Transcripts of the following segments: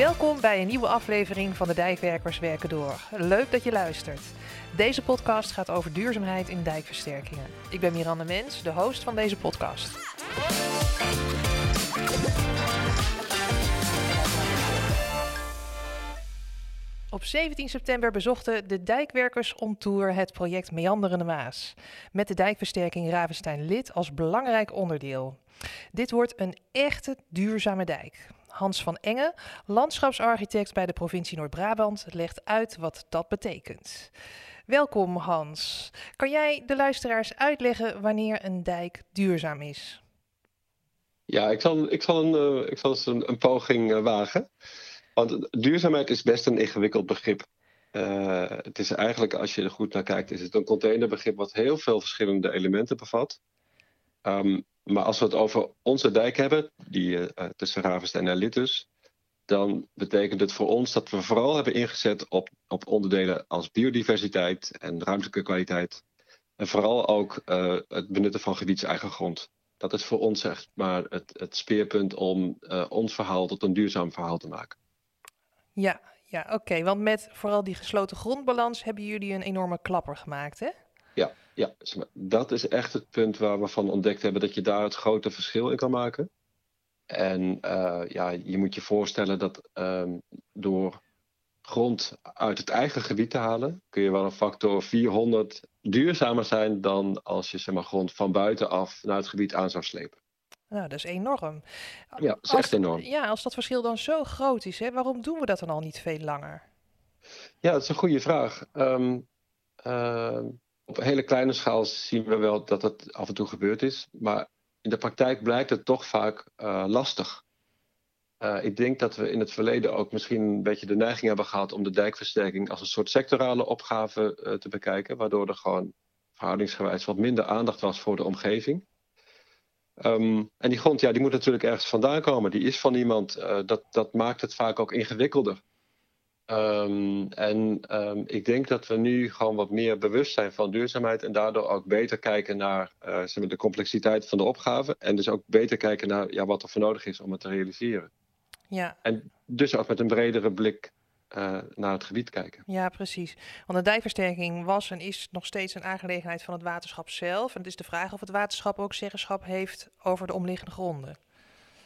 Welkom bij een nieuwe aflevering van de Dijkwerkers Werken Door. Leuk dat je luistert. Deze podcast gaat over duurzaamheid in dijkversterkingen. Ik ben Miranda Mens, de host van deze podcast. Op 17 september bezochten de dijkwerkers on tour het project Meanderende Maas. Met de dijkversterking Ravenstein-Lid als belangrijk onderdeel. Dit wordt een echte duurzame dijk. Hans van Engen, landschapsarchitect bij de provincie Noord-Brabant, legt uit wat dat betekent. Welkom Hans. Kan jij de luisteraars uitleggen wanneer een dijk duurzaam is? Ja, ik zal, ik zal, een, uh, ik zal eens een, poging uh, wagen. Want duurzaamheid is best een ingewikkeld begrip. Uh, het is eigenlijk, als je er goed naar kijkt, is het een containerbegrip wat heel veel verschillende elementen bevat. Um, maar als we het over onze dijk hebben, die uh, tussen Ravenstein en Littus, dan betekent het voor ons dat we vooral hebben ingezet op, op onderdelen als biodiversiteit en ruimtelijke kwaliteit. En vooral ook uh, het benutten van gebiedseigen grond. Dat is voor ons echt maar het, het speerpunt om uh, ons verhaal tot een duurzaam verhaal te maken. Ja, ja oké. Want met vooral die gesloten grondbalans hebben jullie een enorme klapper gemaakt, hè? Ja, ja, dat is echt het punt waar we van ontdekt hebben dat je daar het grote verschil in kan maken. En uh, ja, je moet je voorstellen dat um, door grond uit het eigen gebied te halen, kun je wel een factor 400 duurzamer zijn dan als je zeg maar, grond van buitenaf naar het gebied aan zou slepen. Nou, dat is enorm. Ja, dat is als, echt enorm. Ja, als dat verschil dan zo groot is, hè, waarom doen we dat dan al niet veel langer? Ja, dat is een goede vraag. Um, uh, op een hele kleine schaal zien we wel dat het af en toe gebeurd is. Maar in de praktijk blijkt het toch vaak uh, lastig. Uh, ik denk dat we in het verleden ook misschien een beetje de neiging hebben gehad om de dijkversterking als een soort sectorale opgave uh, te bekijken. Waardoor er gewoon verhoudingsgewijs wat minder aandacht was voor de omgeving. Um, en die grond, ja, die moet natuurlijk ergens vandaan komen. Die is van iemand. dat, dat maakt het vaak ook ingewikkelder. Um, en um, ik denk dat we nu gewoon wat meer bewust zijn van duurzaamheid en daardoor ook beter kijken naar uh, zeg maar, de complexiteit van de opgave. En dus ook beter kijken naar ja, wat er voor nodig is om het te realiseren. Ja. En dus ook met een bredere blik uh, naar het gebied kijken. Ja, precies. Want de dijkversterking was en is nog steeds een aangelegenheid van het waterschap zelf. En het is de vraag of het waterschap ook zeggenschap heeft over de omliggende gronden.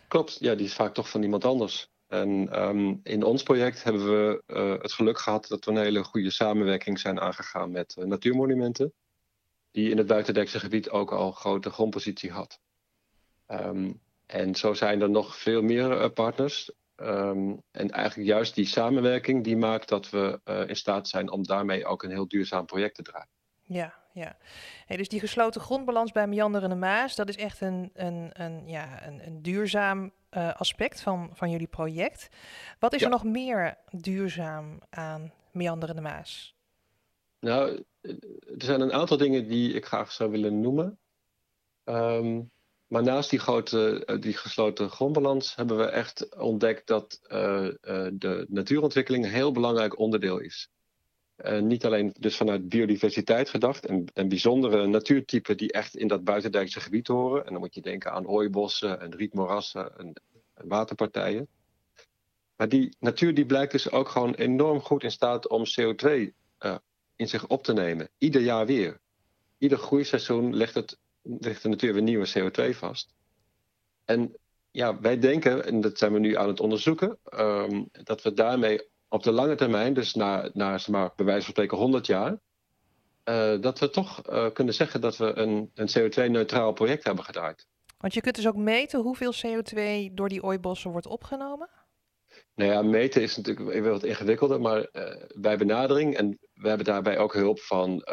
Klopt, ja, die is vaak toch van iemand anders. En um, in ons project hebben we uh, het geluk gehad dat we een hele goede samenwerking zijn aangegaan met uh, natuurmonumenten. Die in het buitendekse gebied ook al grote grondpositie had. Um, en zo zijn er nog veel meer uh, partners. Um, en eigenlijk juist die samenwerking die maakt dat we in staat zijn om daarmee ook een heel duurzaam project te draaien. Ja, ja. Hey, dus die gesloten grondbalans bij Meanderende Maas, dat is echt een, een, een, ja, een, een duurzaam uh, aspect van, van jullie project. Wat is ja. er nog meer duurzaam aan Meanderende Maas? Nou, er zijn een aantal dingen die ik graag zou willen noemen. Um, maar naast die grote, die gesloten grondbalans hebben we echt ontdekt dat uh, uh, de natuurontwikkeling een heel belangrijk onderdeel is. Uh, niet alleen dus vanuit biodiversiteit gedacht en, en bijzondere natuurtypen die echt in dat buitendijkse gebied horen. En dan moet je denken aan hooibossen en rietmoerassen en, en waterpartijen. Maar die natuur die blijkt dus ook gewoon enorm goed in staat om CO2 uh, in zich op te nemen. Ieder jaar weer. Ieder groeiseizoen legt, het, legt de natuur weer nieuwe CO2 vast. En ja, wij denken, en dat zijn we nu aan het onderzoeken, um, dat we daarmee op de lange termijn, dus na, na zeg maar, bij wijze van spreken 100 jaar, uh, dat we toch uh, kunnen zeggen dat we een, een CO2-neutraal project hebben gedraaid. Want je kunt dus ook meten hoeveel CO2 door die ooibossen wordt opgenomen? Nou ja, meten is natuurlijk wat ingewikkelder, maar uh, bij benadering, en we hebben daarbij ook hulp van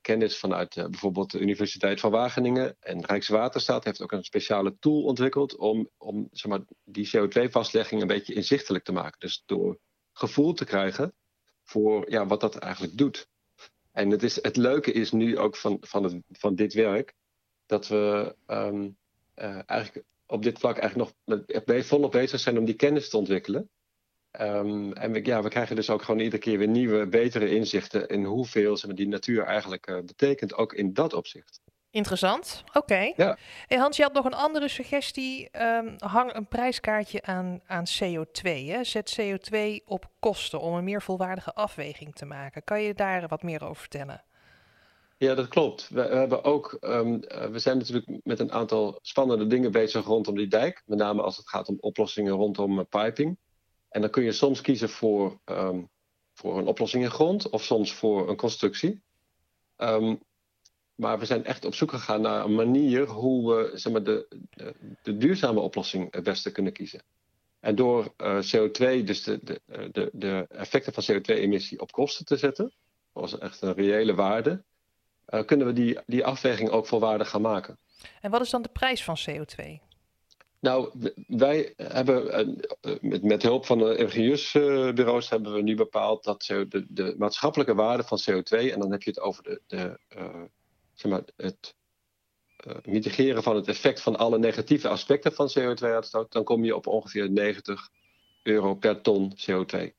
kennis vanuit bijvoorbeeld de Universiteit van Wageningen en Rijkswaterstaat heeft ook een speciale tool ontwikkeld om, om zeg maar, die CO2-vastlegging een beetje inzichtelijk te maken. Dus door gevoel te krijgen voor ja, wat dat eigenlijk doet. En het, is, het leuke is nu ook van, van, het, van dit werk dat we um, uh, eigenlijk op dit vlak eigenlijk nog volop bezig zijn om die kennis te ontwikkelen. Um, en we, ja, we krijgen dus ook gewoon iedere keer weer nieuwe, betere inzichten in hoeveel maar, die natuur eigenlijk uh, betekent, ook in dat opzicht. Interessant. Oké. Ja. Hey Hans, je had nog een andere suggestie. Ehm, hang een prijskaartje aan, aan CO2. Hè? Zet CO2 op kosten om een meer volwaardige afweging te maken. Kan je daar wat meer over vertellen? Ja, dat klopt. We, hebben ook, ehm, eh, we zijn natuurlijk met een aantal spannende dingen bezig rondom die dijk. Met name als het gaat om oplossingen rondom uh, piping. En dan kun je soms kiezen voor, ehm, voor een oplossing in grond of soms voor een constructie. Um, maar we zijn echt op zoek gegaan naar een manier hoe we zeg maar, de, de, de duurzame oplossing het beste kunnen kiezen. En door uh, CO2, dus de, de, de, effecten van CO2-emissie op kosten te zetten, als echt een reële waarde, uh, kunnen we die, die afweging ook volwaardig gaan maken. En wat is dan de prijs van CO2? Nou, wij hebben uh, met, met, hulp van de ingenieursbureaus hebben we nu bepaald dat de, de maatschappelijke waarde van CO2, en dan heb je het over de, de zeg maar, het uh, mitigeren van het effect van alle negatieve aspecten van CO2-uitstoot, dan kom je op ongeveer 90 euro per ton CO2.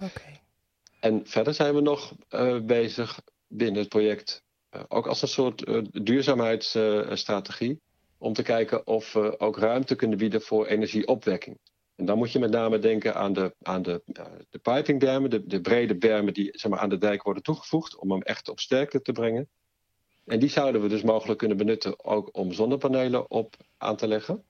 Okay. En verder zijn we nog uh, bezig binnen het project, uh, ook als een soort duurzaamheidsstrategie, om te kijken of we ook ruimte kunnen bieden voor energieopwekking. En dan moet je met name denken aan de, aan de, de pipingbermen, de, de brede bermen die zeg maar, aan de dijk worden toegevoegd, om hem echt op sterkte te brengen. En die zouden we dus mogelijk kunnen benutten ook om zonnepanelen op aan te leggen.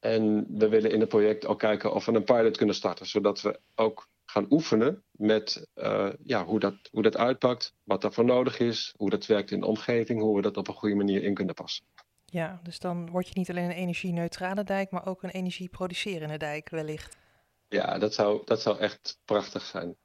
En we willen in het project ook kijken of we een pilot kunnen starten, zodat we ook gaan oefenen met uh, ja, hoe, dat, hoe dat uitpakt, wat daarvoor nodig is, hoe dat werkt in de omgeving, hoe we dat op een goede manier in kunnen passen. Ja, dus dan word je niet alleen een energie-neutrale dijk, maar ook een energie-producerende dijk wellicht. Ja, dat zou, dat zou echt prachtig zijn.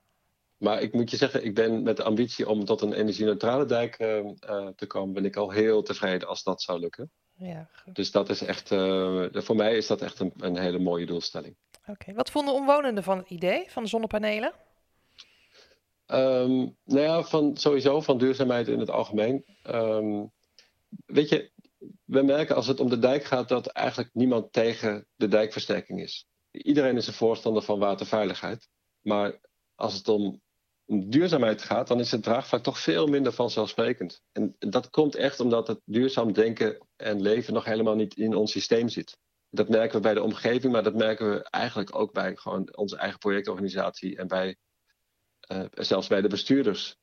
Maar ik moet je zeggen, ik ben met de ambitie om tot een energie-neutrale dijk uh, uh, te komen, ben ik al heel tevreden als dat zou lukken. Ja, dus dat is echt, uh, voor mij is dat echt een, een hele mooie doelstelling. Oké, okay. wat vonden omwonenden van het idee van de zonnepanelen? Um, nou ja, van, sowieso van duurzaamheid in het algemeen. Um, weet je, we merken als het om de dijk gaat dat eigenlijk niemand tegen de dijkversterking is. Iedereen is een voorstander van waterveiligheid. Maar als het om om duurzaamheid gaat, dan is het draagvlak toch veel minder vanzelfsprekend. En dat komt echt omdat het duurzaam denken en leven nog helemaal niet in ons systeem zit. Dat merken we bij de omgeving, maar dat merken we eigenlijk ook bij gewoon onze eigen projectorganisatie en bij, uh, zelfs bij de bestuurders.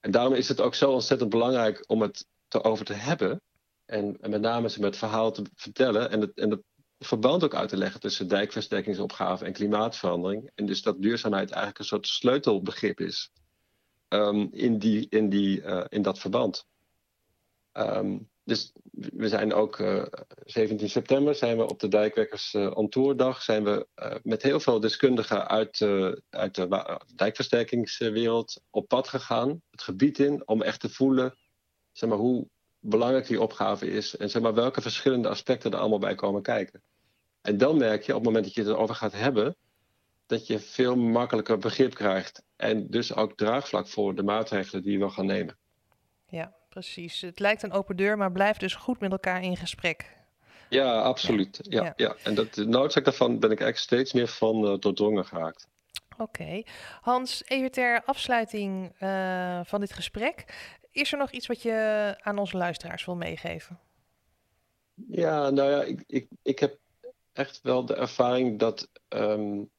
En daarom is het ook zo ontzettend belangrijk om het erover te hebben. En, en met name ze met verhaal te vertellen en het, en verband ook uit te leggen tussen dijkversterkingsopgave en klimaatverandering. En dus dat duurzaamheid eigenlijk een soort sleutelbegrip is um, in, die, in, die, uh, in dat verband. Um, dus we zijn ook uh, 17 september zijn we op de Dijkwerkers uh, zijn we met heel veel deskundigen uit, uit de dijkversterkingswereld op pad gegaan, het gebied in, om echt te voelen zeg maar, hoe belangrijk die opgave is en zeg maar, welke verschillende aspecten er allemaal bij komen kijken. En dan merk je op het moment dat je het erover gaat hebben, dat je veel makkelijker begrip krijgt. En dus ook draagvlak voor de maatregelen die we gaan nemen. Ja, precies. Het lijkt een open deur, maar blijf dus goed met elkaar in gesprek. Ja, absoluut. Ja, ja. ja. En dat, de noodzaak daarvan ben ik eigenlijk steeds meer van uh, doordrongen geraakt. Oké. Okay. Hans, even ter afsluiting uh, van dit gesprek. Is er nog iets wat je aan onze luisteraars wil meegeven? Ja, nou ja, ik, ik, ik heb echt wel de ervaring dat um,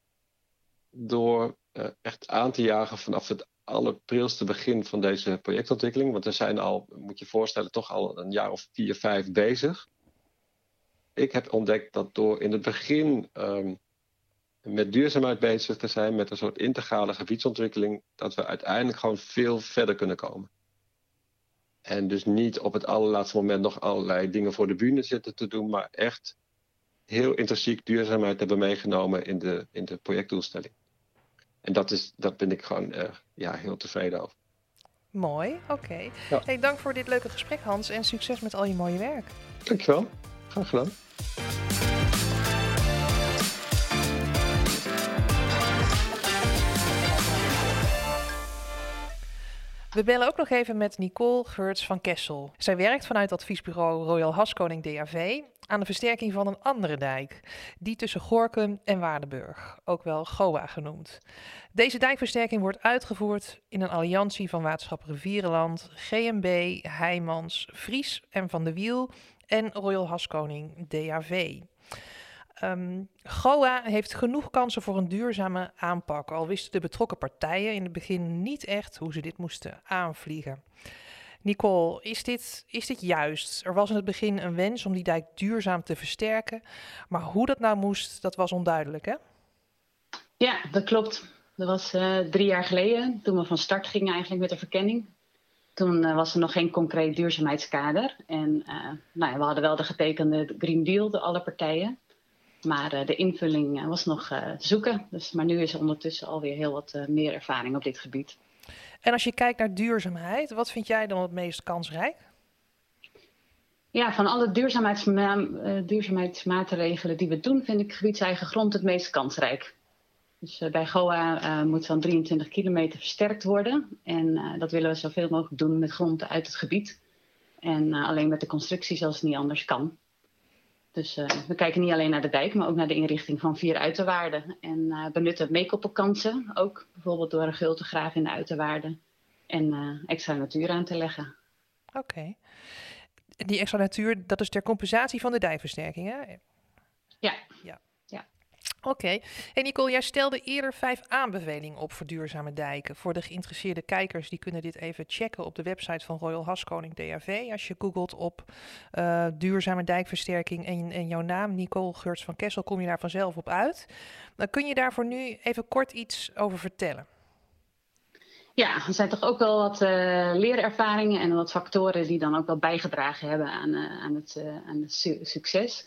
door uh, echt aan te jagen vanaf het allerprilste begin van deze projectontwikkeling, want er zijn al, moet je voorstellen, toch al een jaar of vier, vijf bezig. Ik heb ontdekt dat door in het begin um, met duurzaamheid bezig te zijn, met een soort integrale gebiedsontwikkeling, dat we uiteindelijk gewoon veel verder kunnen komen. En dus niet op het allerlaatste moment nog allerlei dingen voor de bühne zitten te doen, maar echt heel intrinsiek duurzaamheid hebben meegenomen in de, in de projectdoelstelling. En dat, is, dat ben ik gewoon uh, ja, heel tevreden over. Mooi, oké. Okay. Ja. Hey, dank voor dit leuke gesprek Hans en succes met al je mooie werk. Dankjewel, graag gedaan. We bellen ook nog even met Nicole Geurts van Kessel. Zij werkt vanuit adviesbureau Royal Haskoning DAV aan de versterking van een andere dijk, die tussen Gorkum en Waardenburg, ook wel GOA genoemd. Deze dijkversterking wordt uitgevoerd in een alliantie van waterschap Rivierenland, GMB, Heijmans, Vries en Van de Wiel en Royal Haskoning DAV. Um, ehm, GOA heeft genoeg kansen voor een duurzame aanpak, al wisten de betrokken partijen in het begin niet echt hoe ze dit moesten aanvliegen. Nicole, is dit, is dit juist? Er was in het begin een wens om die dijk duurzaam te versterken, maar hoe dat nou moest, dat was onduidelijk, hè? Ja, dat klopt. Dat was uh, drie jaar geleden, toen we van start gingen eigenlijk met de verkenning. Toen uh, was er nog geen concreet duurzaamheidskader. En uh, nou ja, we hadden wel de getekende Green Deal, de alle partijen. Maar de invulling was nog zoeken. Dus, maar nu is er ondertussen alweer heel wat meer ervaring op dit gebied. En als je kijkt naar duurzaamheid, wat vind jij dan het meest kansrijk? Ja, van alle duurzaamheidsma duurzaamheidsmaatregelen die we doen, vind ik gebiedseigen grond het meest kansrijk. Dus uh, bij GOA uh, moet van 23 kilometer versterkt worden. En dat willen we zoveel mogelijk doen met grond uit het gebied. En alleen met de constructie zoals het niet anders kan. Dus we kijken niet alleen naar de dijk, maar ook naar de inrichting van vier uiterwaarden. En benutten meekoppelkansen, ook bijvoorbeeld door een gul te graven in de uiterwaarden. En extra natuur aan te leggen. Oké. Die extra natuur, dat is ter compensatie van de dijkversterking, hè? Ja. ja. Oké. En Nicole, jij stelde eerder vijf aanbevelingen op voor duurzame dijken. Voor de geïnteresseerde kijkers, die kunnen dit even checken op de website van Royal Haskoning DAV. Als je googelt op uh, duurzame dijkversterking en, en, jouw naam, Nicole Geurts van Kessel, kom je daar vanzelf op uit. Dan kun je daarvoor nu even kort iets over vertellen. Ja, er zijn toch ook wel wat uh, leerervaringen en wat factoren die dan ook wel bijgedragen hebben aan, uh, aan het, aan het su succes.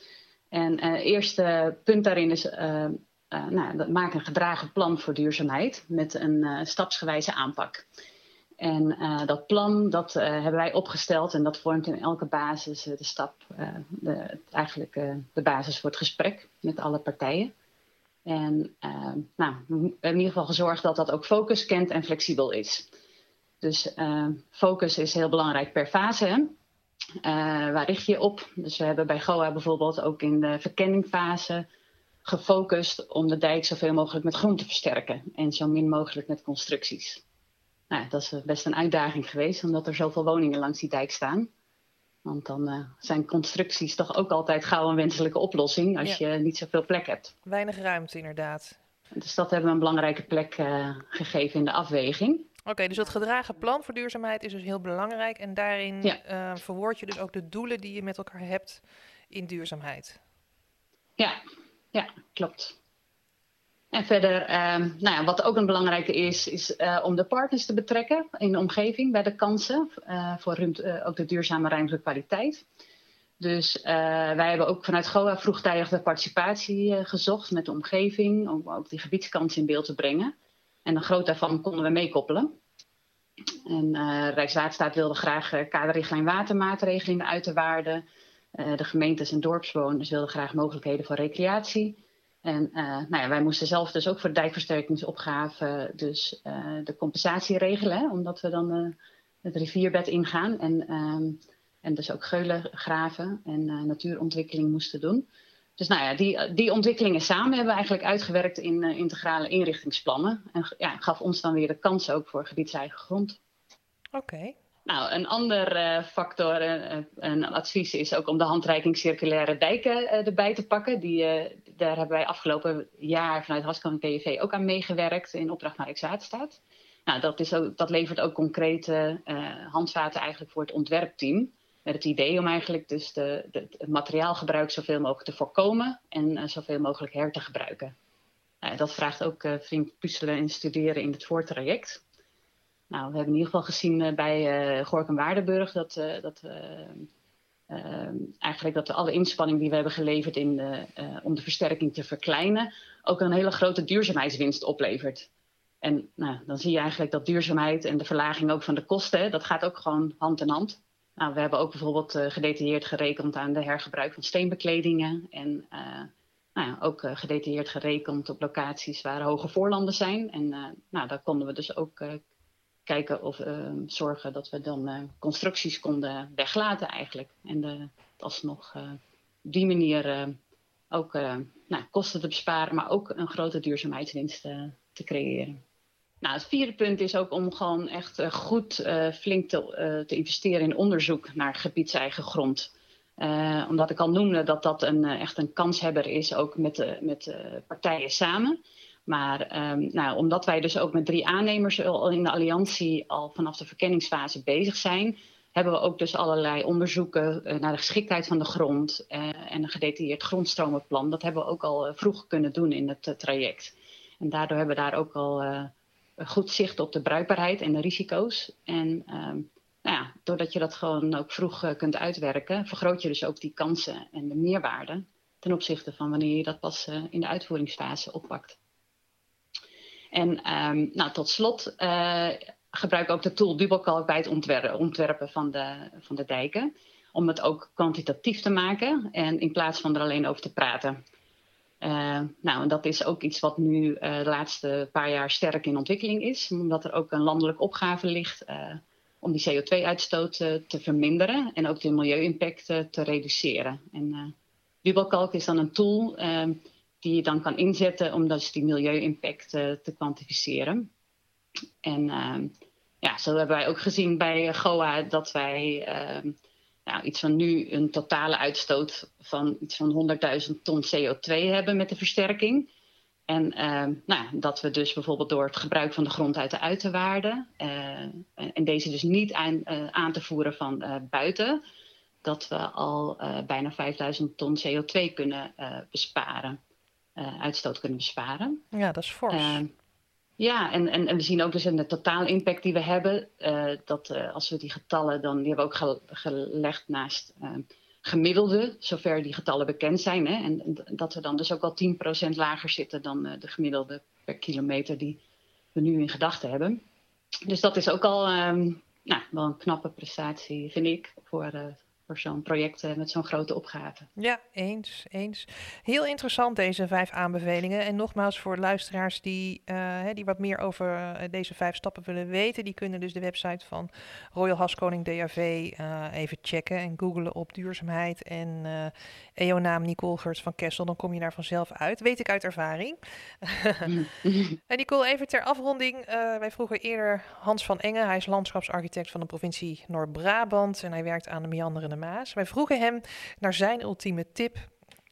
En het uh, eerste punt daarin is uh, nou, maak een gedragen plan voor duurzaamheid met een stapsgewijze aanpak. En dat plan dat hebben wij opgesteld en dat vormt in elke basis de stap, de, eigenlijk de basis voor het gesprek met alle partijen. En nou, in ieder geval gezorgd dat dat ook focus kent en flexibel is. Dus focus is heel belangrijk per fase. Uh, waar richt je op? Dus we hebben bij GOA bijvoorbeeld ook in de verkenningfase gefocust om de dijk zoveel mogelijk met grond te versterken en zo min mogelijk met constructies. Nou, dat is best een uitdaging geweest, omdat er zoveel woningen langs die dijk staan. Want dan uh, zijn constructies toch ook altijd gauw een wenselijke oplossing als je niet zoveel plek hebt. Weinig ruimte, inderdaad. Dus dat hebben we een belangrijke plek uh, gegeven in de afweging. Oké, dus dat gedragen plan voor duurzaamheid is dus heel belangrijk. En daarin ja. uh, verwoord je dus ook de doelen die je met elkaar hebt in duurzaamheid. Ja, ja klopt. En verder, uh, nou ja, wat ook een belangrijke is, is uh, om de partners te betrekken in de omgeving bij de kansen uh, voor ook de duurzame ruimtelijke kwaliteit. Dus wij hebben ook vanuit GOA vroegtijdig de participatie gezocht met de omgeving, om ook die gebiedskansen in beeld te brengen. En een groot daarvan konden we meekoppelen. En uh, Rijkswaterstaat wilde graag uh, kaderrichtlijn watermaatregelen in de uiterwaarden. Uh, de gemeentes en dorpsbewoners wilden graag mogelijkheden voor recreatie. En nou ja, wij moesten zelf dus ook voor de dijkversterkingsopgave dus de compensatie regelen. Omdat we dan het rivierbed ingaan en, ehm, en dus ook geulen graven en natuurontwikkeling moesten doen. Dus nou ja, die, die ontwikkelingen samen hebben we eigenlijk uitgewerkt in uh, integrale inrichtingsplannen. En ja, gaf ons dan weer de kans ook voor gebiedseigen grond. Oké. Nou, een ander uh, factor en advies is ook om de handreiking circulaire dijken erbij te pakken. Die, daar hebben wij afgelopen jaar vanuit Haskoning PV ook aan meegewerkt in opdracht naar Rijkswaterstaat. Nou, dat, is ook, dat levert ook concrete handvaten eigenlijk voor het ontwerpteam. Met het idee om eigenlijk dus de, het materiaalgebruik zoveel mogelijk te voorkomen en uh, zoveel mogelijk her te gebruiken. Uh, dat vraagt ook uh, flink puzzelen en studeren in het voortraject. Nou, we hebben in ieder geval gezien bij uh, Gorkum Waardenburg dat, dat, eigenlijk dat alle inspanning die we hebben geleverd in de, om de versterking te verkleinen, ook een hele grote duurzaamheidswinst oplevert. En nou, dan zie je eigenlijk dat duurzaamheid en de verlaging ook van de kosten, dat gaat ook gewoon hand in hand. Nou, we hebben ook bijvoorbeeld uh, gedetailleerd gerekend aan de hergebruik van steenbekledingen. En uh, nou ja, ook uh, gedetailleerd gerekend op locaties waar hoge voorlanden zijn. En nou, daar konden we dus ook kijken of zorgen dat we dan constructies konden weglaten eigenlijk. En alsnog op die manier ook nou, kosten te besparen, maar ook een grote duurzaamheidswinst te creëren. Nou, het vierde punt is ook om gewoon echt uh, goed uh, flink te, uh, te, investeren in onderzoek naar gebiedseigen grond. omdat ik al noemde dat dat een, echt een kanshebber is, ook met, met partijen samen. Maar um, nou, omdat wij dus ook met drie aannemers in de alliantie al vanaf de verkenningsfase bezig zijn, hebben we ook dus allerlei onderzoeken naar de geschiktheid van de grond en een gedetailleerd grondstromenplan. Dat hebben we ook al vroeg kunnen doen in het traject. En daardoor hebben we daar ook al goed zicht op de bruikbaarheid en de risico's. En ehm, nou ja, doordat je dat gewoon ook vroeg eh, kunt uitwerken, vergroot je dus ook die kansen en de meerwaarde ten opzichte van wanneer je dat pas uh, in de uitvoeringsfase oppakt. En um, nou, tot slot uh, gebruik ook de tool dubbelkalk bij het ontwerpen, ontwerpen van, de, van de dijken. Om het ook kwantitatief te maken en in plaats van er alleen over te praten. Uh, nou, en dat is ook iets wat nu uh, de laatste paar jaar sterk in ontwikkeling is, omdat er ook een landelijke opgave ligt uh, om die CO2-uitstoot te verminderen en ook de milieu-impact te reduceren. En is dan een tool ehm, die je dan kan inzetten om dus die milieu-impact te kwantificeren. En ehm, ja, zo hebben wij ook gezien bij GOA dat wij ehm, nou, iets van nu een totale uitstoot van iets van 100.000 ton CO2 hebben met de versterking. En uh, nou, dat we dus bijvoorbeeld door het gebruik van de grond uit de uiterwaarden uh, en deze dus niet aan, uh, aan te voeren van uh, buiten, dat we al bijna 5000 ton CO2 kunnen besparen, uitstoot kunnen besparen. Ja, dat is fors. Ehm, ja, en, en, we zien ook dus in de totaal impact die we hebben, uh, dat uh, als we die getallen dan, die hebben we ook gelegd naast uh, gemiddelde, zover die getallen bekend zijn. Hè, en, dat we dan dus ook al 10% lager zitten dan de gemiddelde per kilometer die we nu in gedachten hebben. Dus dat is ook al um, nou, wel een knappe prestatie, vind ik, voor voor zo'n project eh, met zo'n grote opgave. Ja, eens, eens. Heel interessant deze vijf aanbevelingen. En nogmaals voor luisteraars die, uh, die wat meer over eh, deze vijf stappen willen weten, die kunnen dus de website van Royal Haskoning DAV uh, even checken en googlen op duurzaamheid en uh, EO-naam Nicole Geurts van Kessel. Dan kom je daar vanzelf uit. Weet ik uit ervaring. en Nicole, even ter afronding. wij vroegen eerder Hans van Engen. Hij is landschapsarchitect van de provincie Noord-Brabant en hij werkt aan de meanderende Maas. Wij vroegen hem naar zijn ultieme tip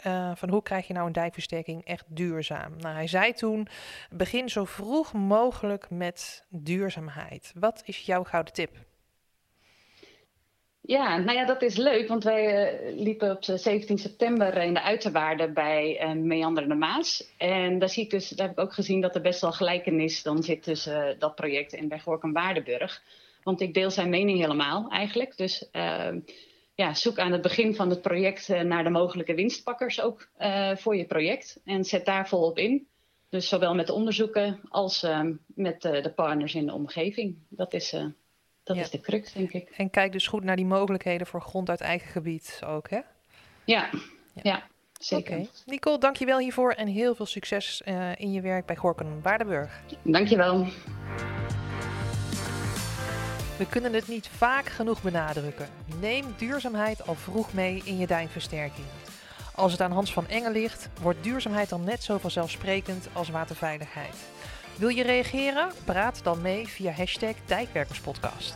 uh, van hoe krijg je nou een dijkversterking echt duurzaam? Nou, hij zei toen: begin zo vroeg mogelijk met duurzaamheid. Wat is jouw gouden tip? Ja, nou ja, dat is leuk, want wij uh, liepen op 17 september in de uiterwaarden bij uh, Meanderende Maas. En daar, zie ik dus, daar heb ik ook gezien dat er best wel gelijkenis dan zit tussen dat project en bij Gorkum Waardenburg. Want ik deel zijn mening helemaal eigenlijk. Dus ja, zoek aan het begin van het project uh, naar de mogelijke winstpakkers ook uh, voor je project. En zet daar volop in. Dus zowel met de onderzoeken als uh, met de partners in de omgeving. Dat is, dat ja. is de crux, denk ik. En kijk dus goed naar die mogelijkheden voor grond uit eigen gebied ook, hè? Ja, ja. ja zeker. Okay. Nicole, dankjewel hiervoor en heel veel succes in je werk bij Gorken Waardenburg. Dankjewel. We kunnen het niet vaak genoeg benadrukken. Neem duurzaamheid al vroeg mee in je duinversterking. Als het aan Hans van Engen ligt, wordt duurzaamheid dan net zo vanzelfsprekend als waterveiligheid. Wil je reageren? Praat dan mee via hashtag Dijkwerkerspodcast.